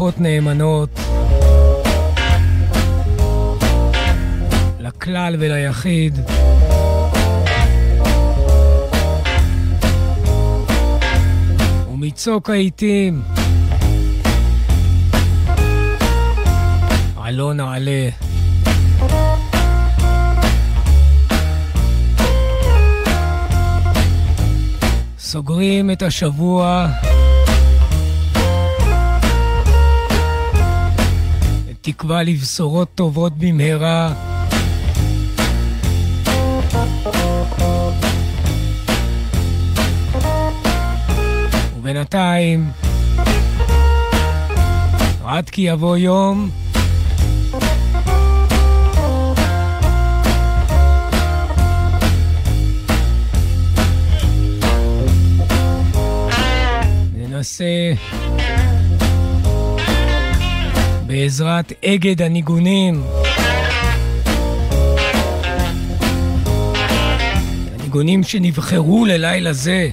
ברכות נאמנות לכלל וליחיד. ומצוק העיתים עלו נעלה. סוגרים את השבוע תקווה לבשורות טובות במהרה. ובינתיים, עד כי יבוא יום, ננסה בעזרת אגד הניגונים. הניגונים שנבחרו ללילה זה.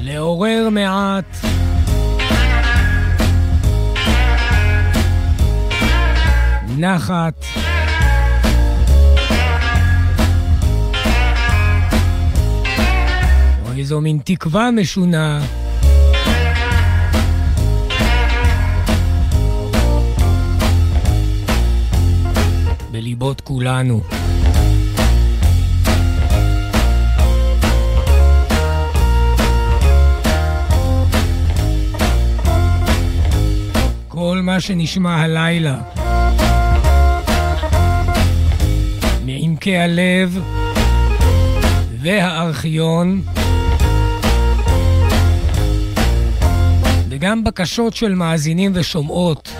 לעורר מעט נחת איזו מין תקווה משונה. בליבות כולנו. כל מה שנשמע הלילה מעמקי הלב והארכיון וגם בקשות של מאזינים ושומעות.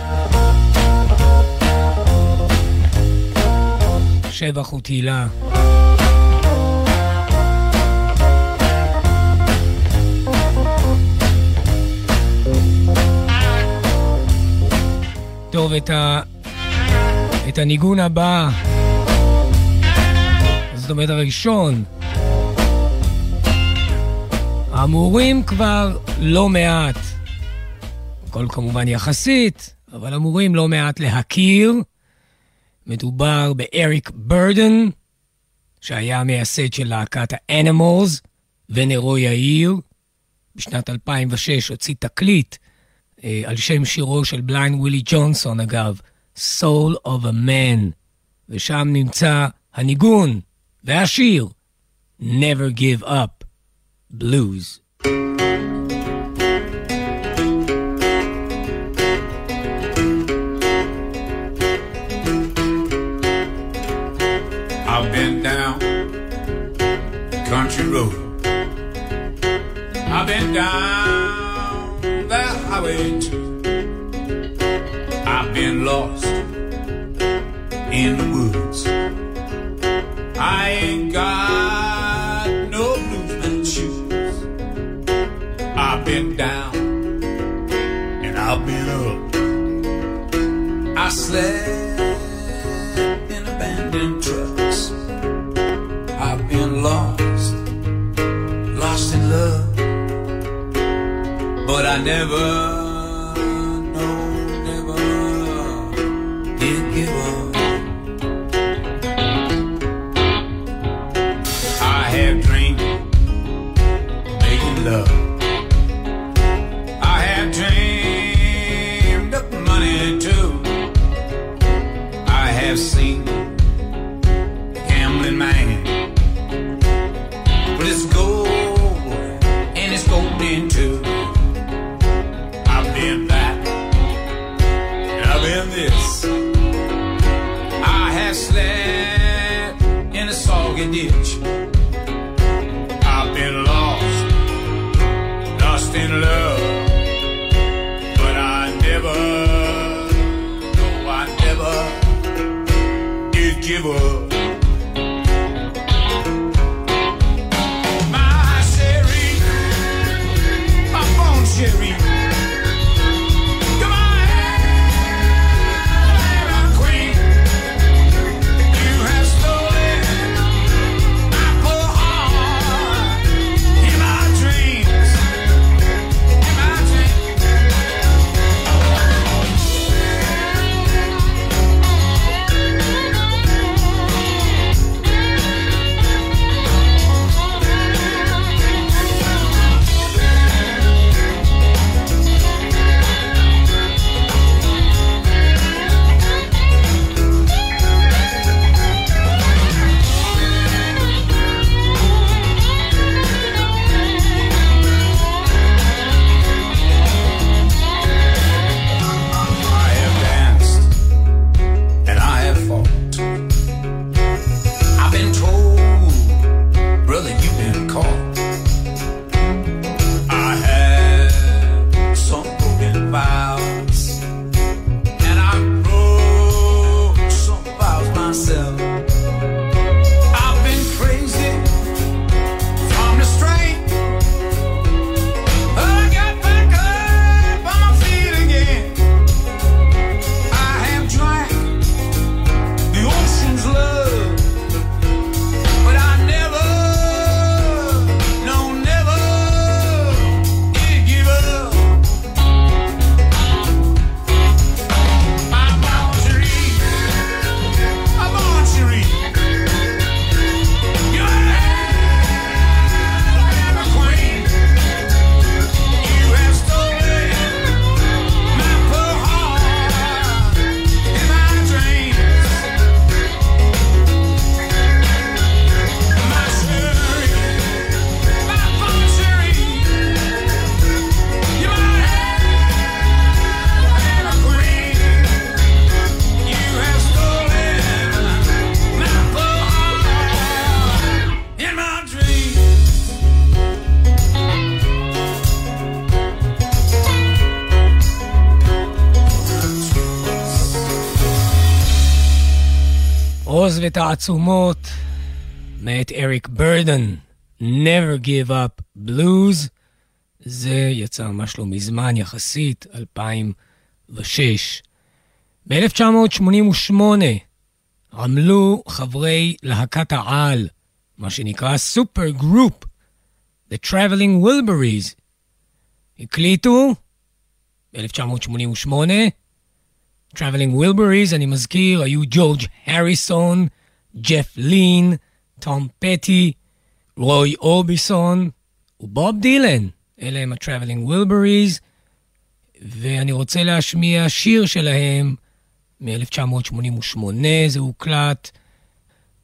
שבח ותהילה. טוב, את, ה... את הניגון הבא, זאת אומרת הראשון, אמורים כבר לא מעט. הכל כמובן יחסית, אבל אמורים לא מעט להכיר. מדובר באריק ברדן, שהיה המייסד של להקת האנימולס, ונרו יאיר. בשנת 2006 הוציא תקליט אה, על שם שירו של בליין ווילי ג'ונסון, אגב, Soul of a Man, ושם נמצא הניגון והשיר Never Give Up Blues. I've country road. I've been down that highway too. I've been lost in the woods. I ain't got no bluesman shoes. I've been down and I've been up. I slept but I never, העוז ותעצומות, מאת אריק ברדון, Never Give Up Blues. זה יצא ממש לא מזמן יחסית, 2006. ב-1988 עמלו חברי להקת העל, מה שנקרא super group, The Traveling Wilburys. הקליטו ב-1988 Traveling Wilburys, אני מזכיר, היו ג'ורג' הריסון, ג'ף לין, תום פטי, רוי אורביסון ובוב דילן. אלה הם ה-Traveling Wilburys, ואני רוצה להשמיע שיר שלהם מ-1988, זה הוקלט,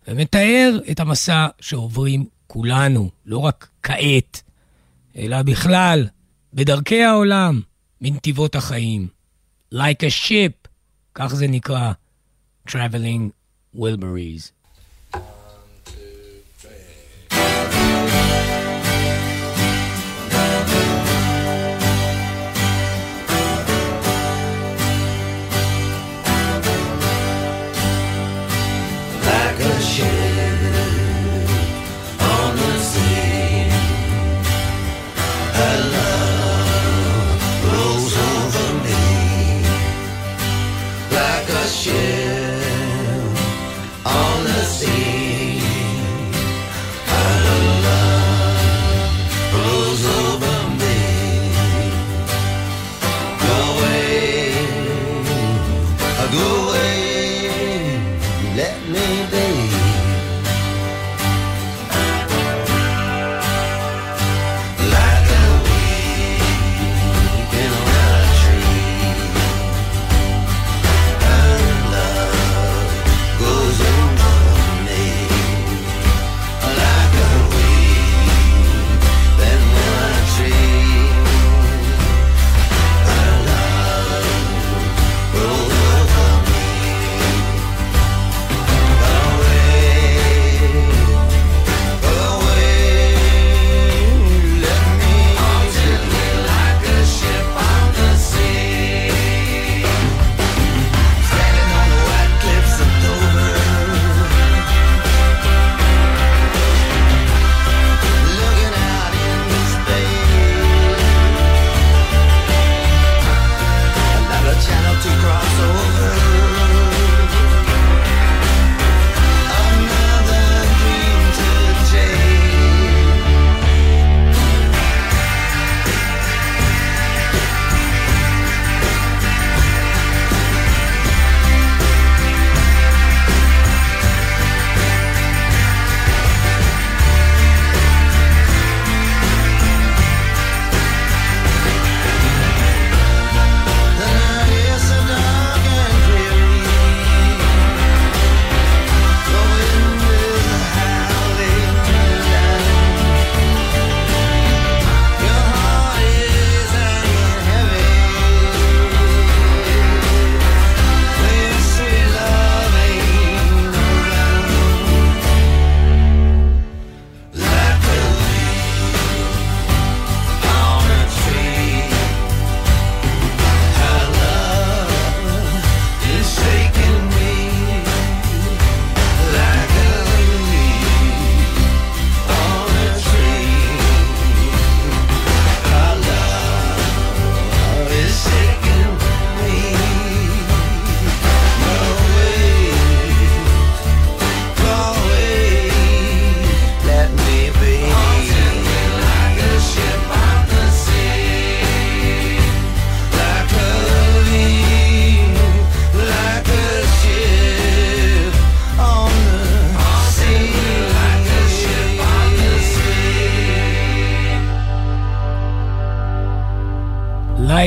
ומתאר את המסע שעוברים כולנו, לא רק כעת, אלא בכלל, בדרכי העולם, בנתיבות החיים. Like a ship, כך זה נקרא, Traveling Wilburys.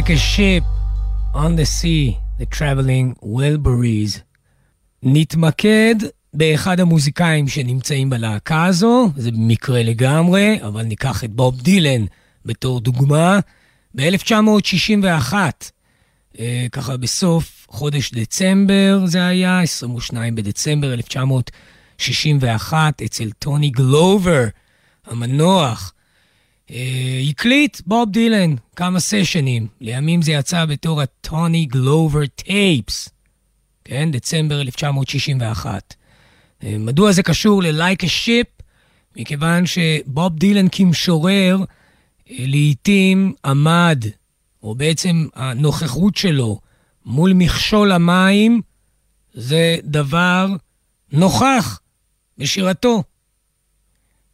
Like a ship on the sea, the traveling Wilburys. נתמקד באחד המוזיקאים שנמצאים בלהקה הזו, זה במקרה לגמרי, אבל ניקח את בוב דילן בתור דוגמה. ב-1961, אה, ככה בסוף חודש דצמבר זה היה, 22 בדצמבר 1961, אצל טוני גלובר, המנוח, הקליט בוב דילן כמה סשנים. לימים זה יצא בתור הטוני גלובר טייפס, כן? דצמבר 1961. מדוע זה קשור ל-like a ship? מכיוון שבוב דילן כמשורר לעתים עמד, או בעצם הנוכחות שלו מול מכשול המים, זה דבר נוכח בשירתו.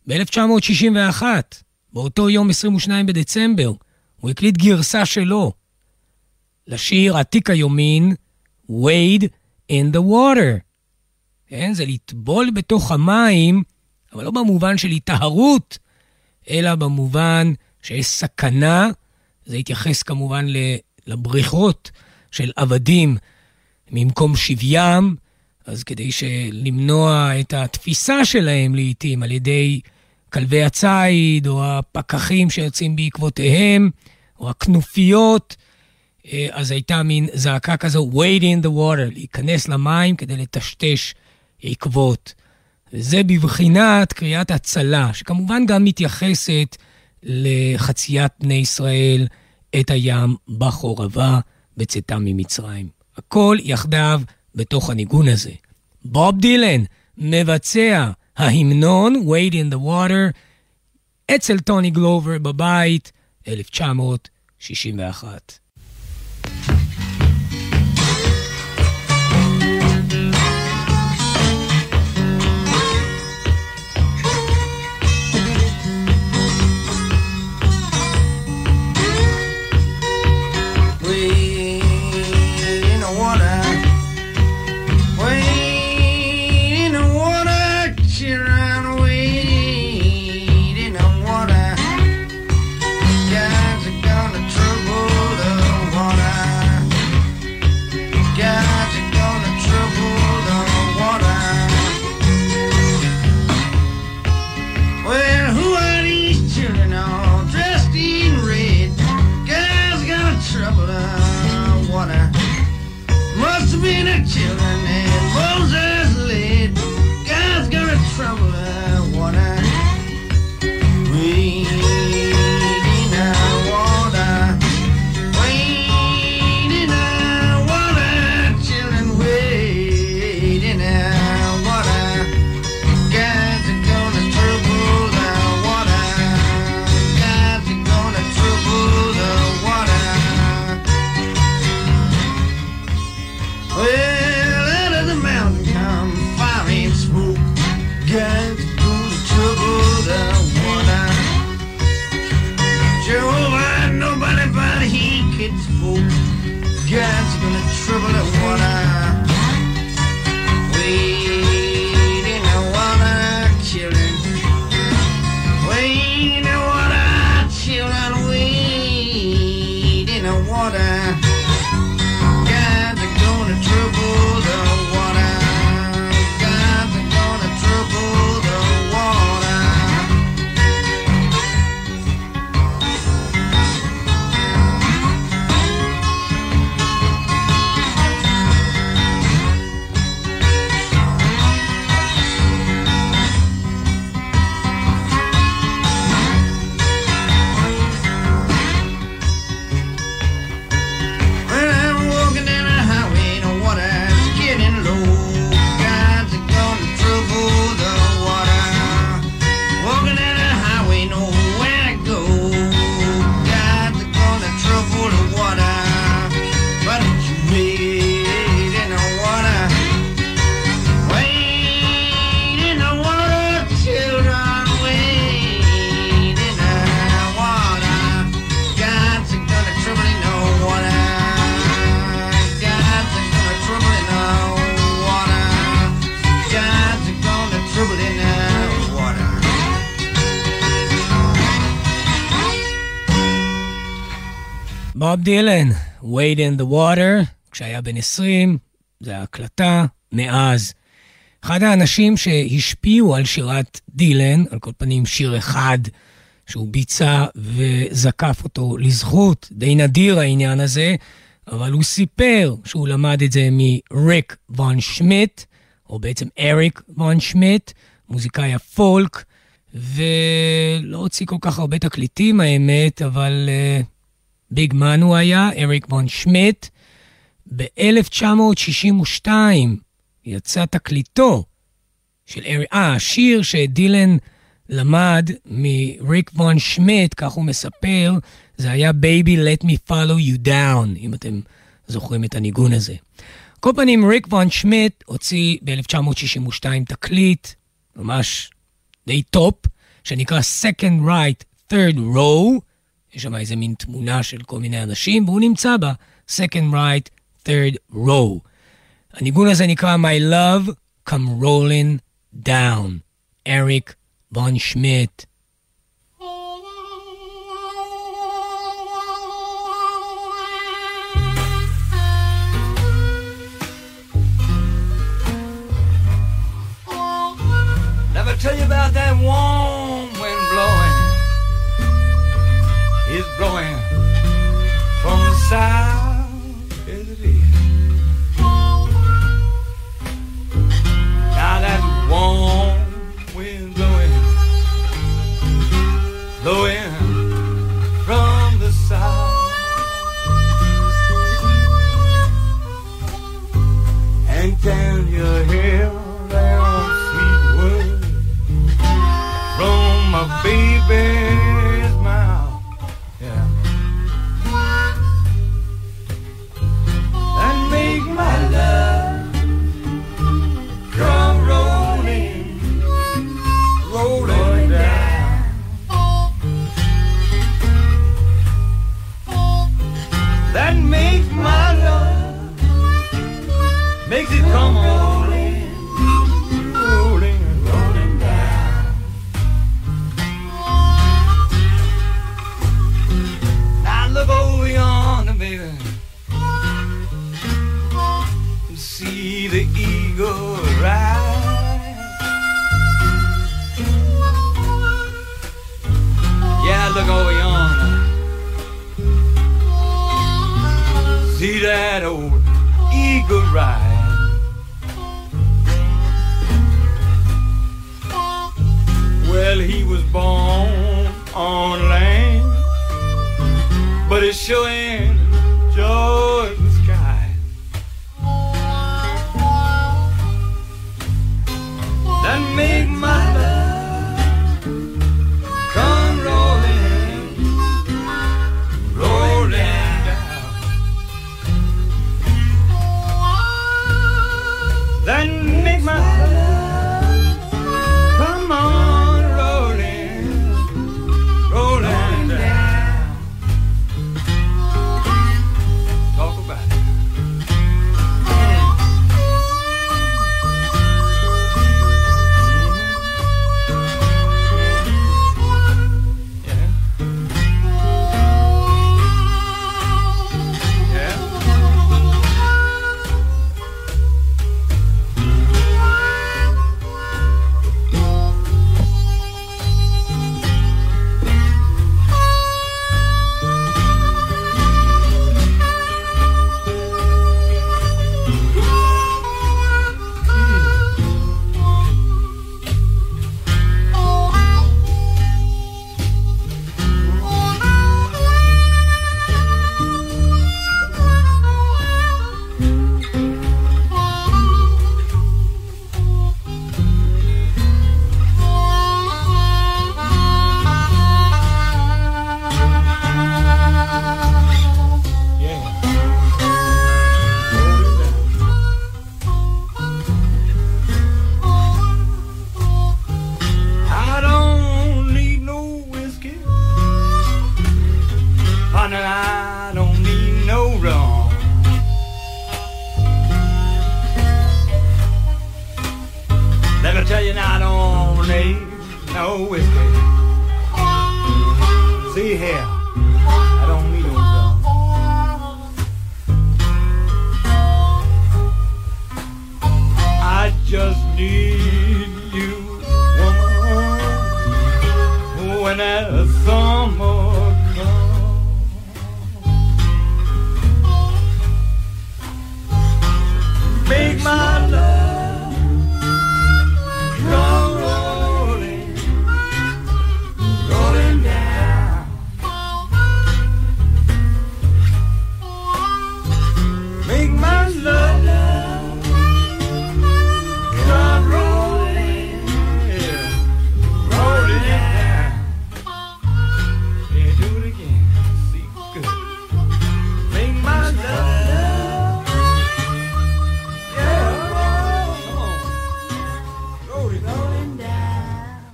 ב-1961, באותו יום 22 בדצמבר, הוא הקליט גרסה שלו לשיר עתיק היומין, Wade in the water. כן, זה לטבול בתוך המים, אבל לא במובן של היטהרות, אלא במובן שיש סכנה. זה התייחס כמובן לבריחות של עבדים ממקום שביים, אז כדי למנוע את התפיסה שלהם לעיתים על ידי כלבי הציד, או הפקחים שיוצאים בעקבותיהם, או הכנופיות, אה, אז הייתה מין זעקה כזו, wait in the water, להיכנס למים כדי לטשטש עקבות. וזה בבחינת קריאת הצלה, שכמובן גם מתייחסת לחציית בני ישראל את הים בחורבה בצאתם ממצרים. הכל יחדיו בתוך הניגון הזה. בוב דילן מבצע ההמנון, Wade in the Water, אצל טוני גלובר בבית, 1961. בוב דילן, Wade in the Water, כשהיה בן 20, זה ההקלטה, מאז. אחד האנשים שהשפיעו על שירת דילן, על כל פנים שיר אחד שהוא ביצע וזקף אותו לזכות, די נדיר העניין הזה, אבל הוא סיפר שהוא למד את זה מריק וון שמיט, או בעצם אריק וון שמיט, מוזיקאי הפולק, ולא הוציא כל כך הרבה תקליטים האמת, אבל uh, ביג מן הוא היה, אריק וון שמיט. ב-1962 יצא תקליטו של ארי... אה, השיר שדילן למד מריק וון שמיט, כך הוא מספר, זה היה Baby Let Me Follow You Down, אם אתם זוכרים את הניגון הזה. כל פנים, ריק וון שמיט הוציא ב-1962 תקליט, ממש די טופ, שנקרא Second Right, Third Row, יש שם איזה מין תמונה של כל מיני אנשים, והוא נמצא בה, Second Right, Third Row. הניגון הזה נקרא My Love Come Rolling Down, אריק וון שמיט. Never tell you about that warm going from side.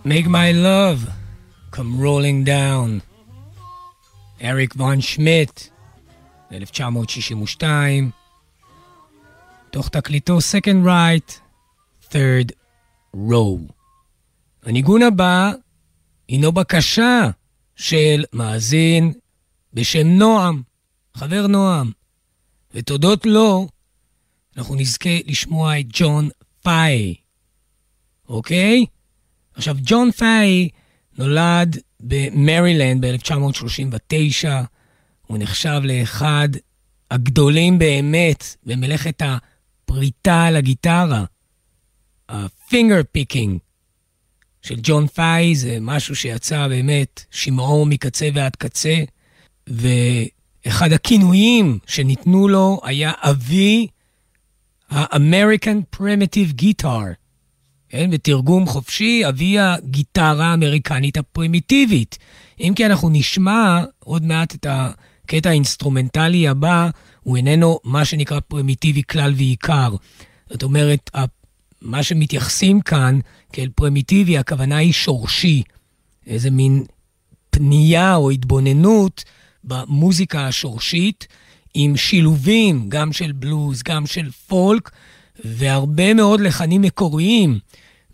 Make My Love, Come Rolling Down. אריק וון שמיט, 1962, תוך תקליטו Second Right, Third Row. הניגון הבא הינו בקשה של מאזין בשם נועם, חבר נועם, ותודות לו אנחנו נזכה לשמוע את ג'ון פאי, אוקיי? עכשיו, ג'ון פאי נולד במרילנד ב-1939, הוא נחשב לאחד הגדולים באמת במלאכת הפריטה על הגיטרה. ה finger picking של ג'ון פאי זה משהו שיצא באמת שמעו מקצה ועד קצה, ואחד הכינויים שניתנו לו היה אבי ה-American Primitive Guitar. כן? בתרגום חופשי, אבי הגיטרה האמריקנית הפרימיטיבית. אם כי אנחנו נשמע עוד מעט את הקטע האינסטרומנטלי הבא, הוא איננו מה שנקרא פרימיטיבי כלל ועיקר. זאת אומרת, מה שמתייחסים כאן כאל פרימיטיבי, הכוונה היא שורשי. איזה מין פנייה או התבוננות במוזיקה השורשית, עם שילובים גם של בלוז, גם של פולק, והרבה מאוד לחנים מקוריים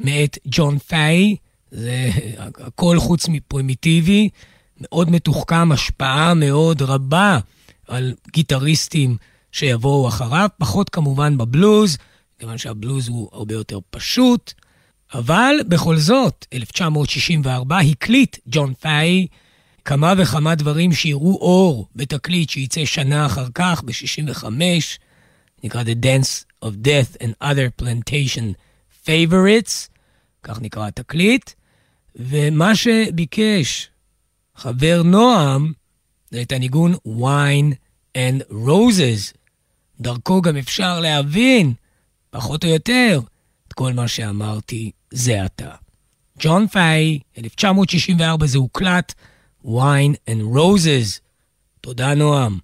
מאת ג'ון פיי, זה הכל חוץ מפרימיטיבי, מאוד מתוחכם, השפעה מאוד רבה על גיטריסטים שיבואו אחריו, פחות כמובן בבלוז, כיוון שהבלוז הוא הרבה יותר פשוט, אבל בכל זאת, 1964 הקליט ג'ון פיי כמה וכמה דברים שיראו אור בתקליט שייצא שנה אחר כך, ב-65, נקרא The Dance of Death and Other Plantation Favorites, כך נקרא התקליט, ומה שביקש חבר נועם זה את הניגון Wine and Roses. דרכו גם אפשר להבין, פחות או יותר, את כל מה שאמרתי זה עתה. ג'ון פיי, 1964 זה הוקלט, Wine and Roses. תודה, נועם.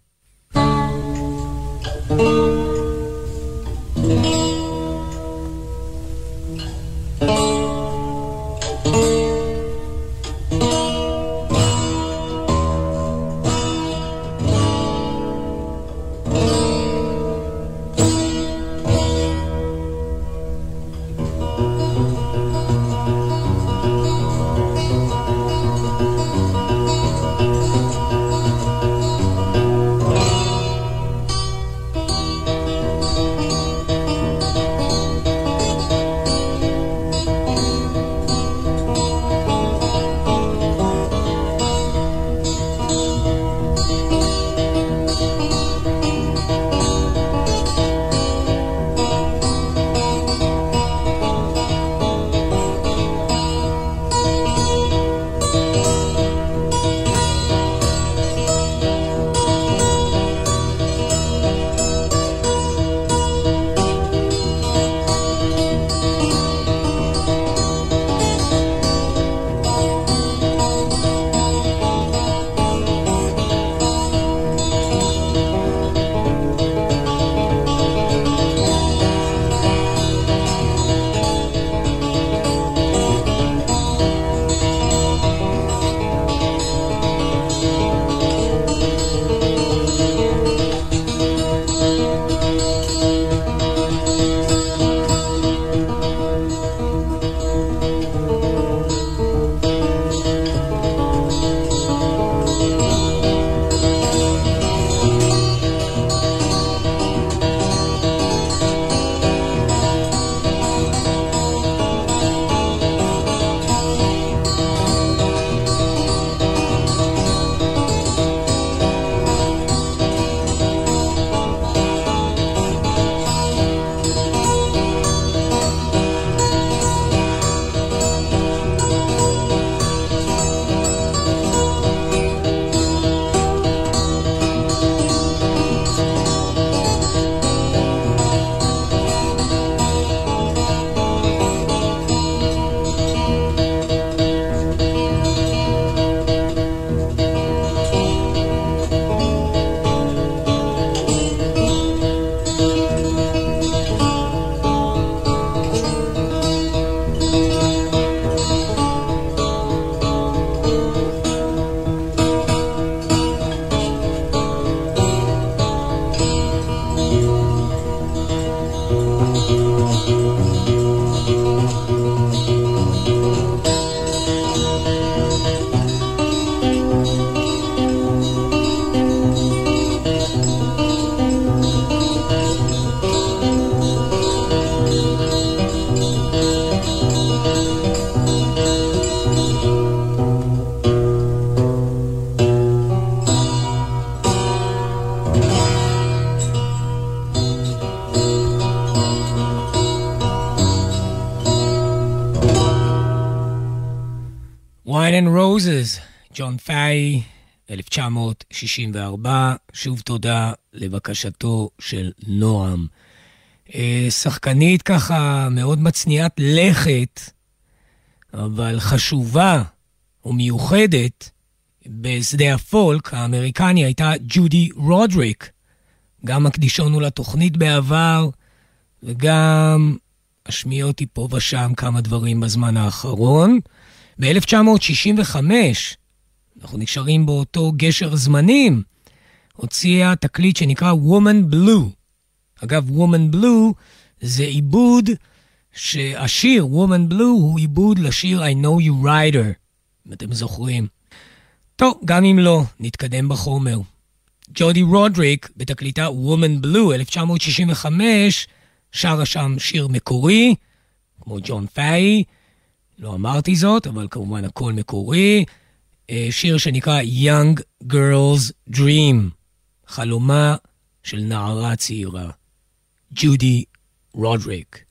1964, שוב תודה לבקשתו של נועם. אה, שחקנית ככה מאוד מצניעת לכת, אבל חשובה ומיוחדת בשדה הפולק האמריקני הייתה ג'ודי רודריק. גם מקדישונו לתוכנית בעבר, וגם אשמיע אותי פה ושם כמה דברים בזמן האחרון. ב-1965, אנחנו נשארים באותו גשר זמנים, הוציאה תקליט שנקרא Woman Blue. אגב, Woman Blue זה עיבוד שהשיר Woman Blue הוא עיבוד לשיר I know you writer, אם אתם זוכרים. טוב, גם אם לא, נתקדם בחומר. ג'ודי רודריק, בתקליטה Woman Blue, 1965, שרה שם שיר מקורי, כמו ג'ון פאי, לא אמרתי זאת, אבל כמובן הכל מקורי. אה, שיר שנקרא Young Girl's Dream, חלומה של נערה צעירה. ג'ודי רודריק.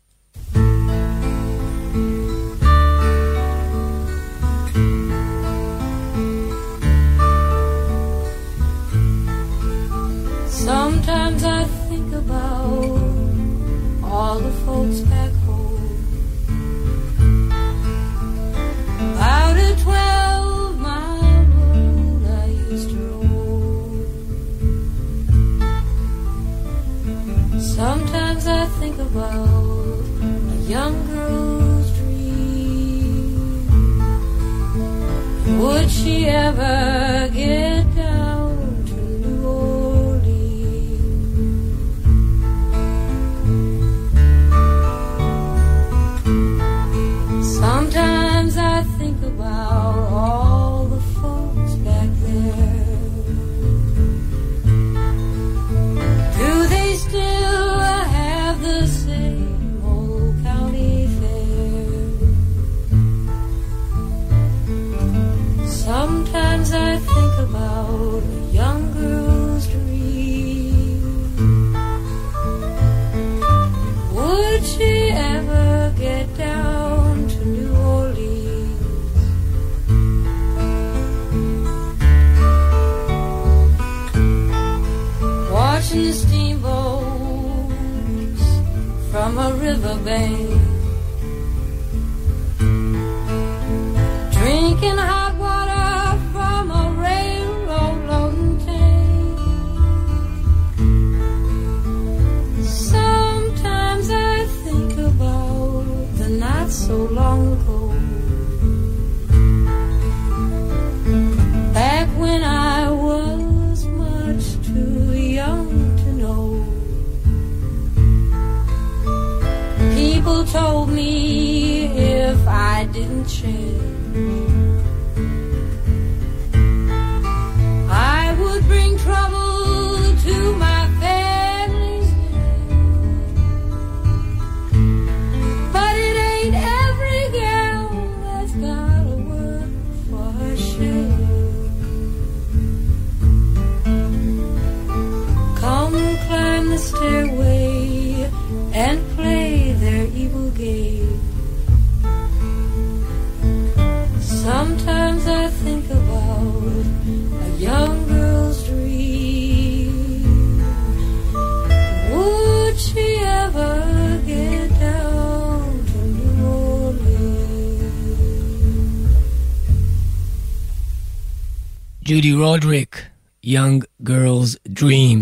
Young Girl's Dream,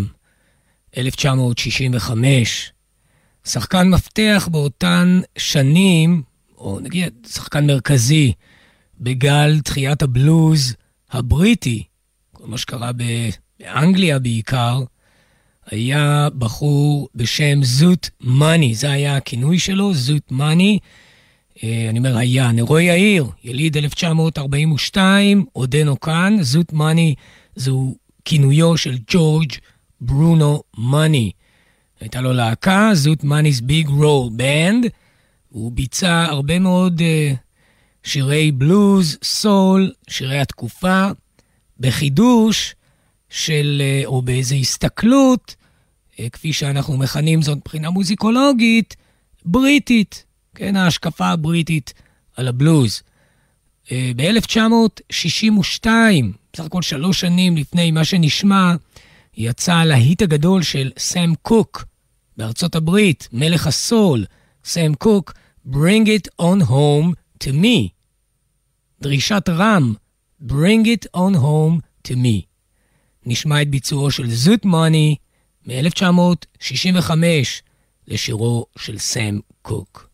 1965. שחקן מפתח באותן שנים, או נגיד שחקן מרכזי, בגל תחיית הבלוז הבריטי, כל מה שקרה באנגליה בעיקר, היה בחור בשם זוט מאני, זה היה הכינוי שלו, זוט מאני. אה, אני אומר היה, נרו יאיר, יליד 1942, עודנו כאן, זוט מאני זהו כינויו של ג'ורג' ברונו מאני. הייתה לו להקה, זוט מאני's ביג רול בנד. הוא ביצע הרבה מאוד uh, שירי בלוז, סול, שירי התקופה, בחידוש של, uh, או באיזו הסתכלות, uh, כפי שאנחנו מכנים זאת מבחינה מוזיקולוגית, בריטית, כן, ההשקפה הבריטית על הבלוז. אה, ב-1962, בסך הכל שלוש שנים לפני מה שנשמע, יצא הלהיט הגדול של סם קוק בארצות הברית, מלך הסול, סם קוק, Bring it on home to me. דרישת רם, Bring it on home to me. נשמע את ביצועו של זוט מאני מ-1965 לשירו של סם קוק.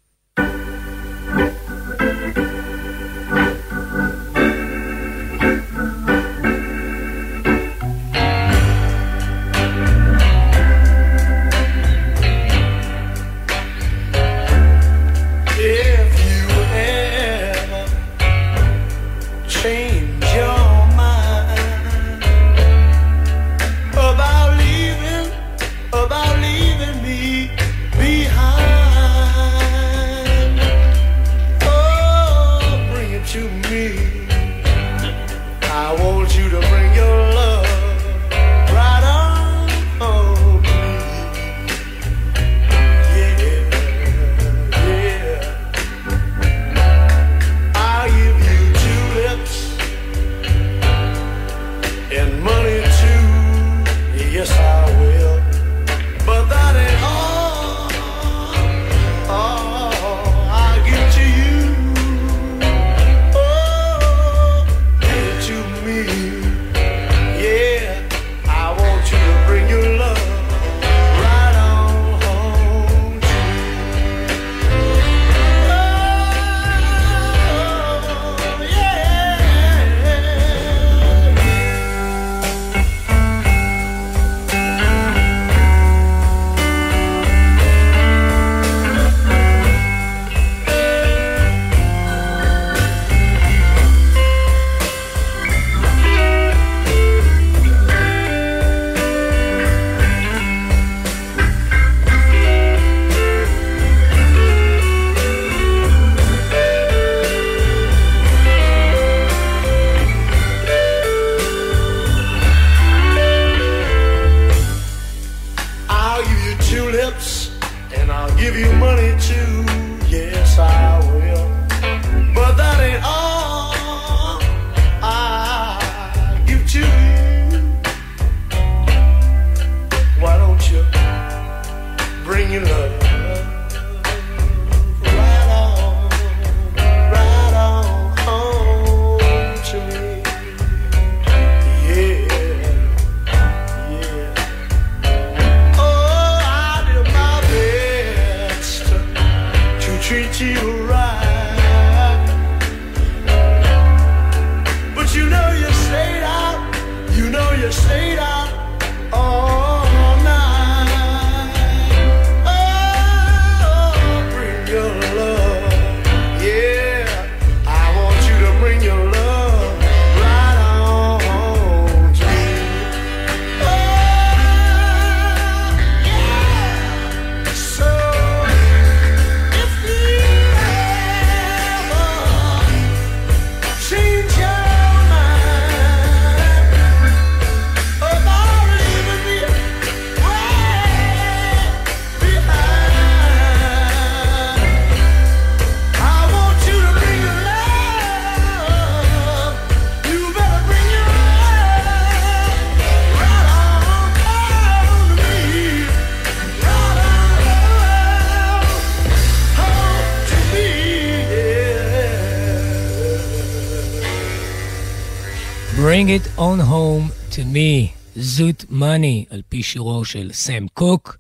מאני, על פי שירו של סם קוק,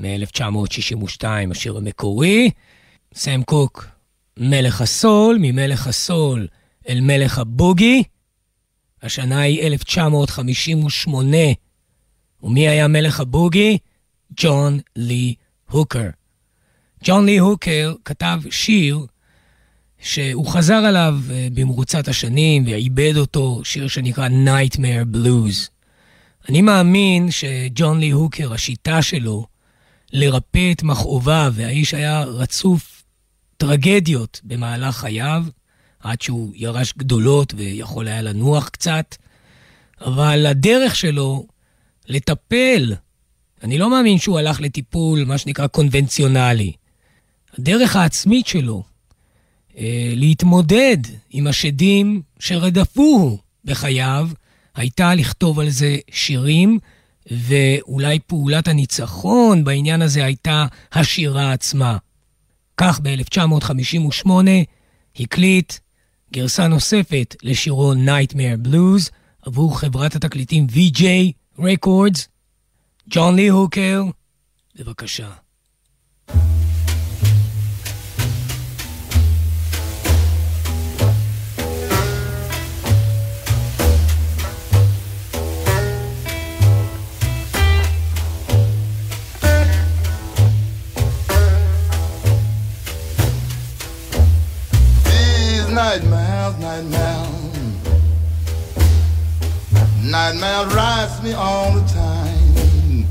מ-1962, השיר המקורי. סם קוק, מלך הסול, ממלך הסול אל מלך הבוגי. השנה היא 1958. ומי היה מלך הבוגי? ג'ון לי הוקר. ג'ון לי הוקר כתב שיר שהוא חזר עליו אה, במרוצת השנים ועיבד אותו, שיר שנקרא Nightmare Blues. אני מאמין שג'ון לי הוקר, השיטה שלו לרפא את מכאוביו, והאיש היה רצוף טרגדיות במהלך חייו, עד שהוא ירש גדולות ויכול היה לנוח קצת, אבל הדרך שלו לטפל, אני לא מאמין שהוא הלך לטיפול, מה שנקרא קונבנציונלי. הדרך העצמית שלו אה, להתמודד עם השדים שרדפוהו בחייו, הייתה לכתוב על זה שירים, ואולי פעולת הניצחון בעניין הזה הייתה השירה עצמה. כך ב-1958 הקליט גרסה נוספת לשירו Nightmare Blues עבור חברת התקליטים VJ Records. ג'ון לי הוקר, בבקשה. Nightmares, nightmares rise me all the time.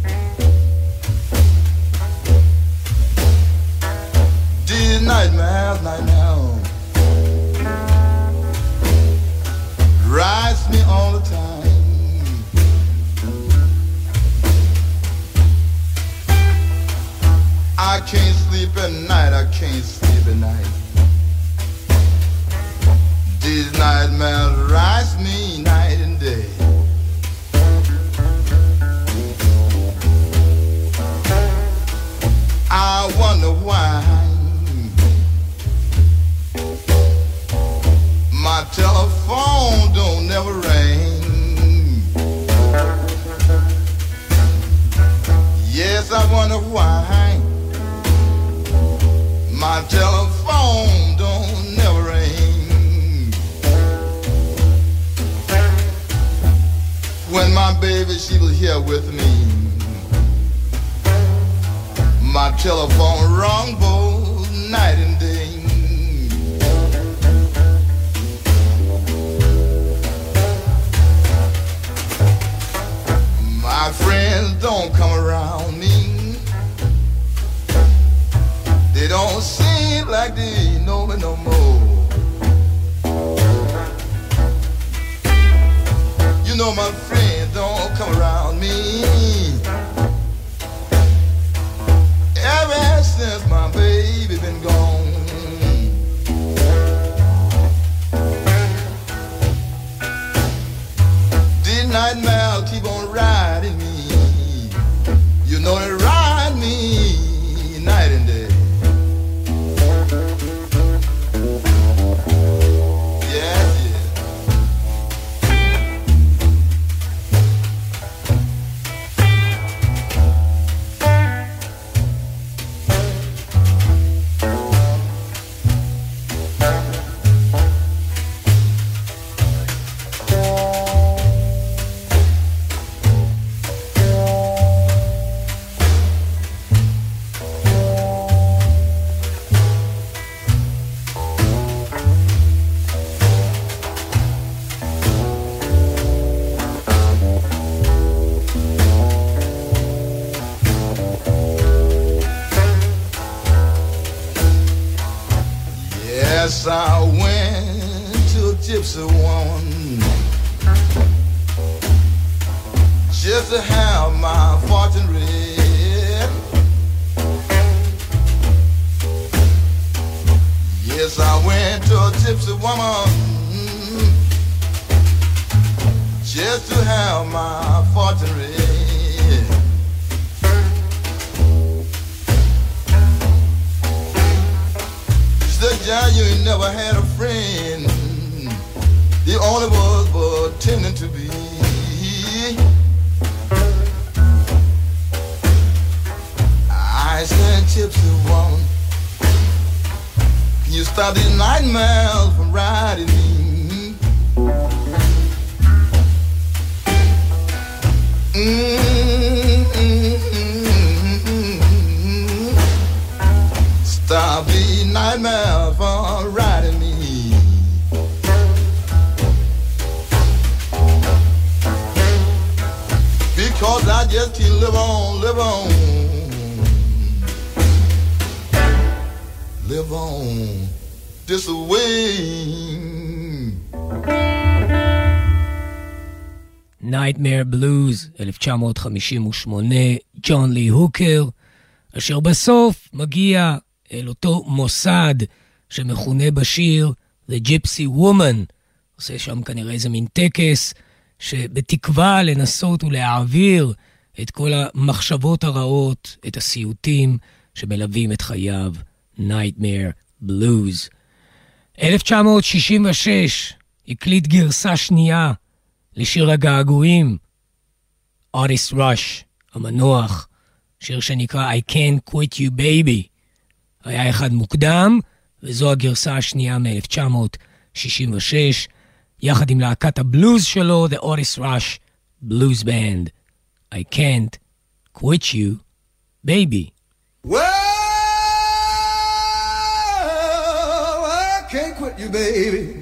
These nightmares, nightmares, rise me all the time. I can't sleep at night, I can't sleep at night. These nightmares rise me night and day. I wonder why my telephone don't never ring. Yes, I wonder why my telephone don't here with me, my telephone rung both night and day. My friends don't come around me. They don't seem like they know me no more. You know my Yes, I went to a gypsy woman just to have my fortune read. Yes, I went to a gypsy woman just to have my fortune read. Said, John, you ain't never had a friend. The only was pretending to be. I said, Gypsy woman, can you stop these nightmares from riding me? Mm-mm-mm-mm-mm. Nightmare from riding me. Because I just can't live on, live on. Live on this way. Nightmare Blues, 1958, ג'ון לי הוקר, אשר בסוף מגיע אל אותו מוסד שמכונה בשיר The Gypsy Woman. עושה שם כנראה איזה מין טקס, שבתקווה לנסות ולהעביר את כל המחשבות הרעות, את הסיוטים שמלווים את חייו. Nightmare Blues. 1966 הקליט גרסה שנייה לשיר הגעגועים, אוטיס ראש, המנוח, שיר שנקרא I Can't Quit You Baby. היה אחד מוקדם, וזו הגרסה השנייה מ-1966, יחד עם להקת הבלוז שלו, The Otis Rush Blues Band. I Can't Quit You Baby. Well, I can't quit you, baby.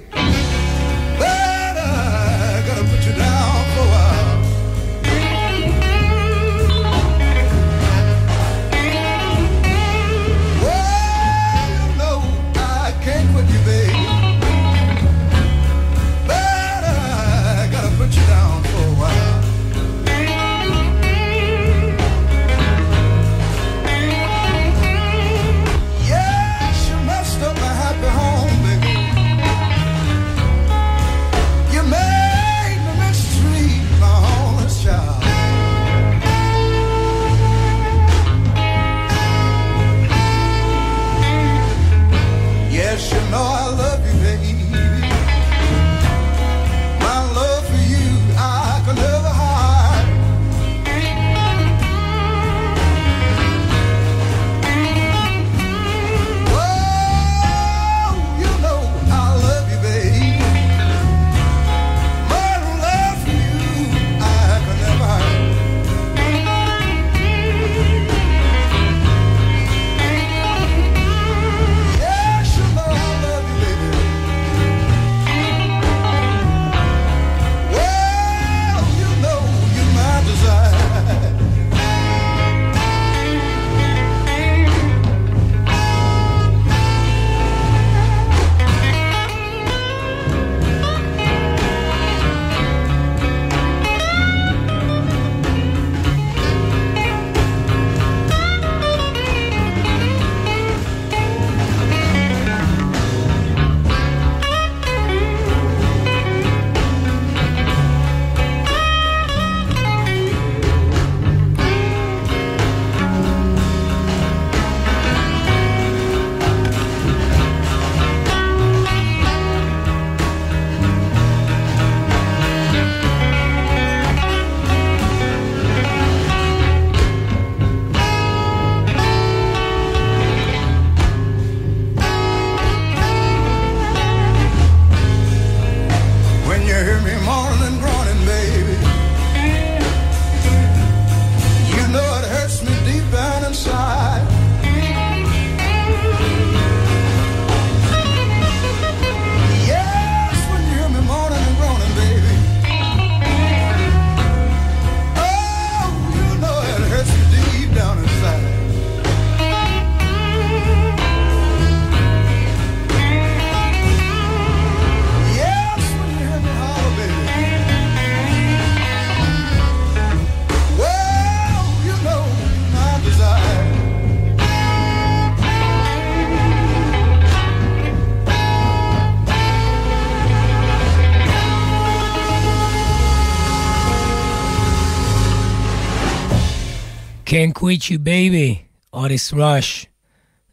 Can't quit you baby, אוטיס ראש.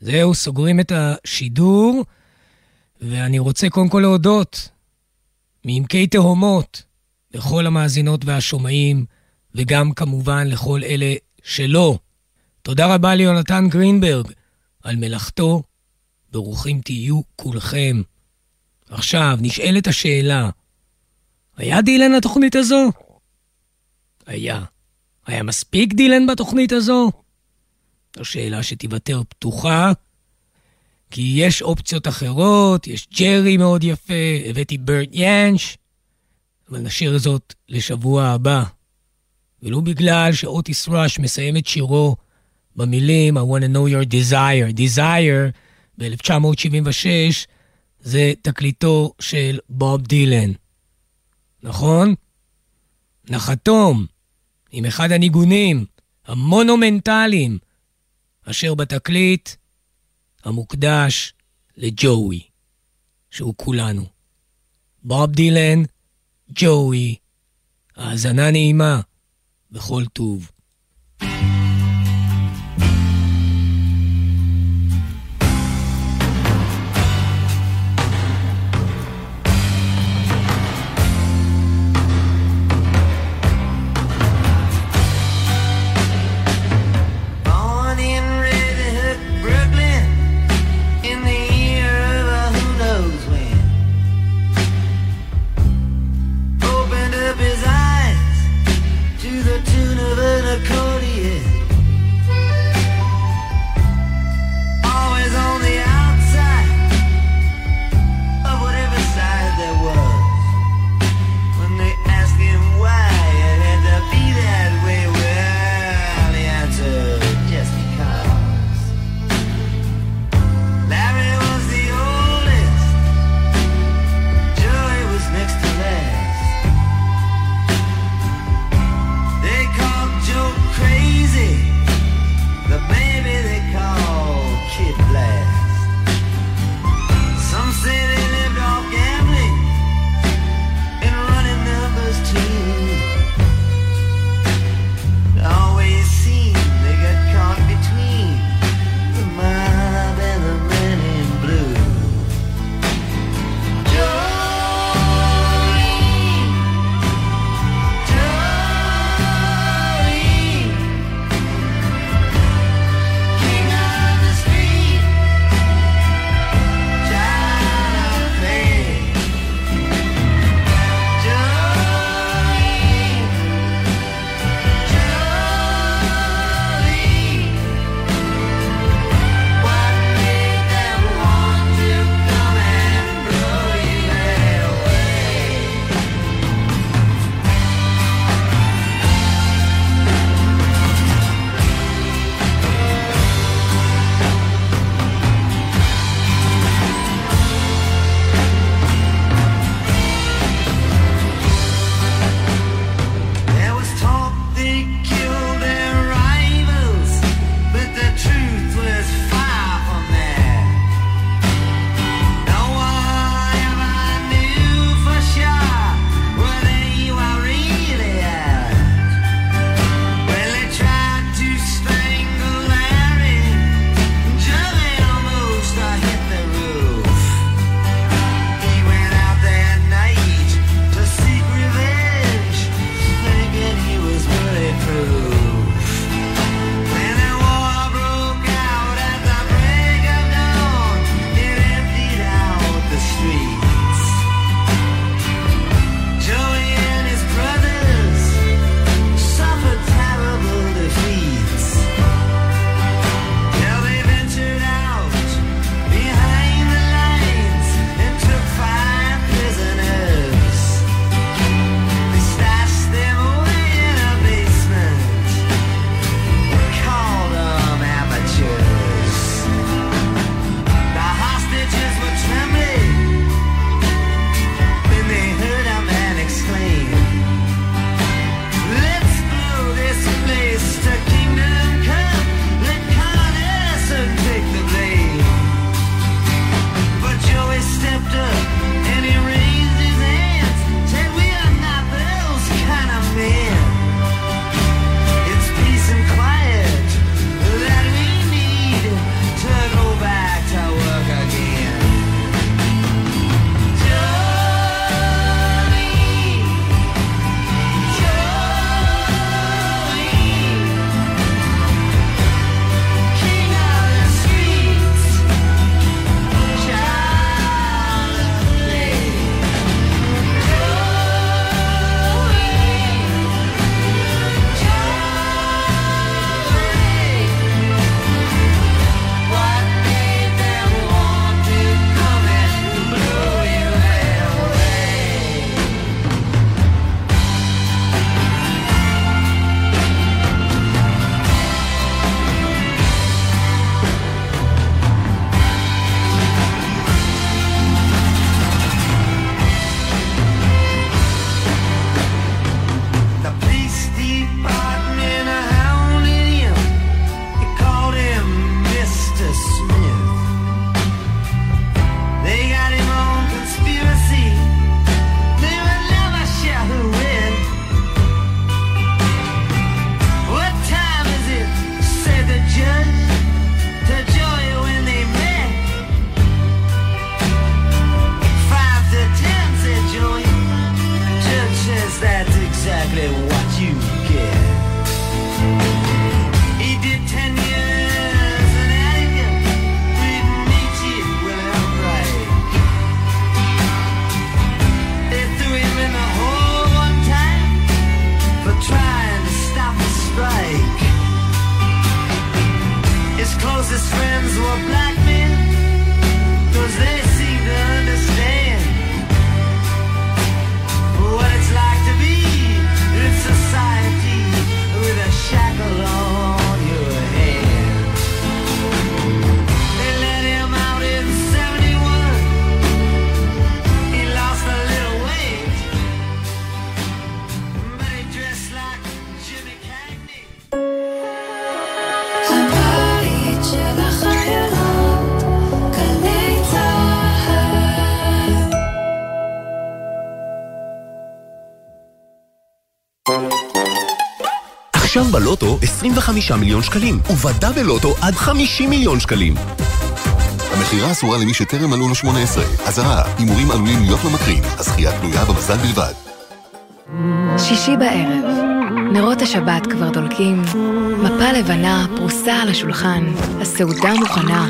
זהו, סוגרים את השידור, ואני רוצה קודם כל להודות מעמקי תהומות לכל המאזינות והשומעים, וגם כמובן לכל אלה שלא. תודה רבה ליונתן גרינברג על מלאכתו, ברוכים תהיו כולכם. עכשיו, נשאלת השאלה, היה דילן לתוכנית הזו? היה. היה מספיק דילן בתוכנית הזו? זו שאלה שתיוותר פתוחה, כי יש אופציות אחרות, יש ג'רי מאוד יפה, הבאתי ברט ינש, אבל נשאיר זאת לשבוע הבא. ולו בגלל שאוטיס ראש מסיים את שירו במילים I want to know your desire. desire ב-1976 זה תקליטו של בוב דילן. נכון? נחתום עם אחד הניגונים המונומנטליים אשר בתקליט המוקדש לג'וי, שהוא כולנו. בוב דילן, ג'וי, האזנה נעימה וכל טוב. 25 מיליון שקלים, ובדאבל לוטו עד 50 מיליון שקלים. המכירה אסורה למי שטרם מלאו לו 18. אזהרה, הימורים עלולים להיות ממכרים. הזכייה תלויה במזל בלבד. שישי בערב, נרות השבת כבר דולקים, מפה לבנה פרוסה על השולחן, הסעודה מוכנה,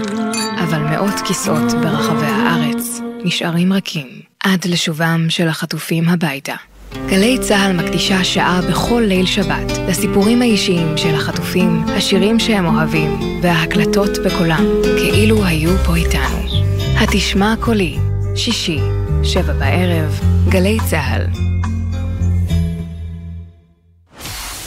אבל מאות כיסאות ברחבי הארץ נשארים רכים עד לשובם של החטופים הביתה. גלי צה"ל מקדישה שעה בכל ליל שבת לסיפורים האישיים של החטופים, השירים שהם אוהבים וההקלטות בקולם, כאילו היו פה איתנו. התשמע קולי, שישי, שבע בערב, גלי צה"ל.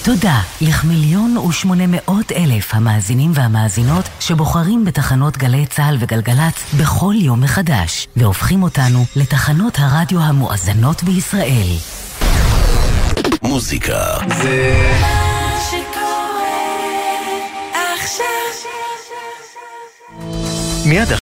תודה לכמיליון ושמונה מאות אלף המאזינים והמאזינות שבוחרים בתחנות גלי צה"ל וגלגלצ בכל יום מחדש, והופכים אותנו לתחנות הרדיו המואזנות בישראל. מוזיקה. מה שקורה עכשיו. מיד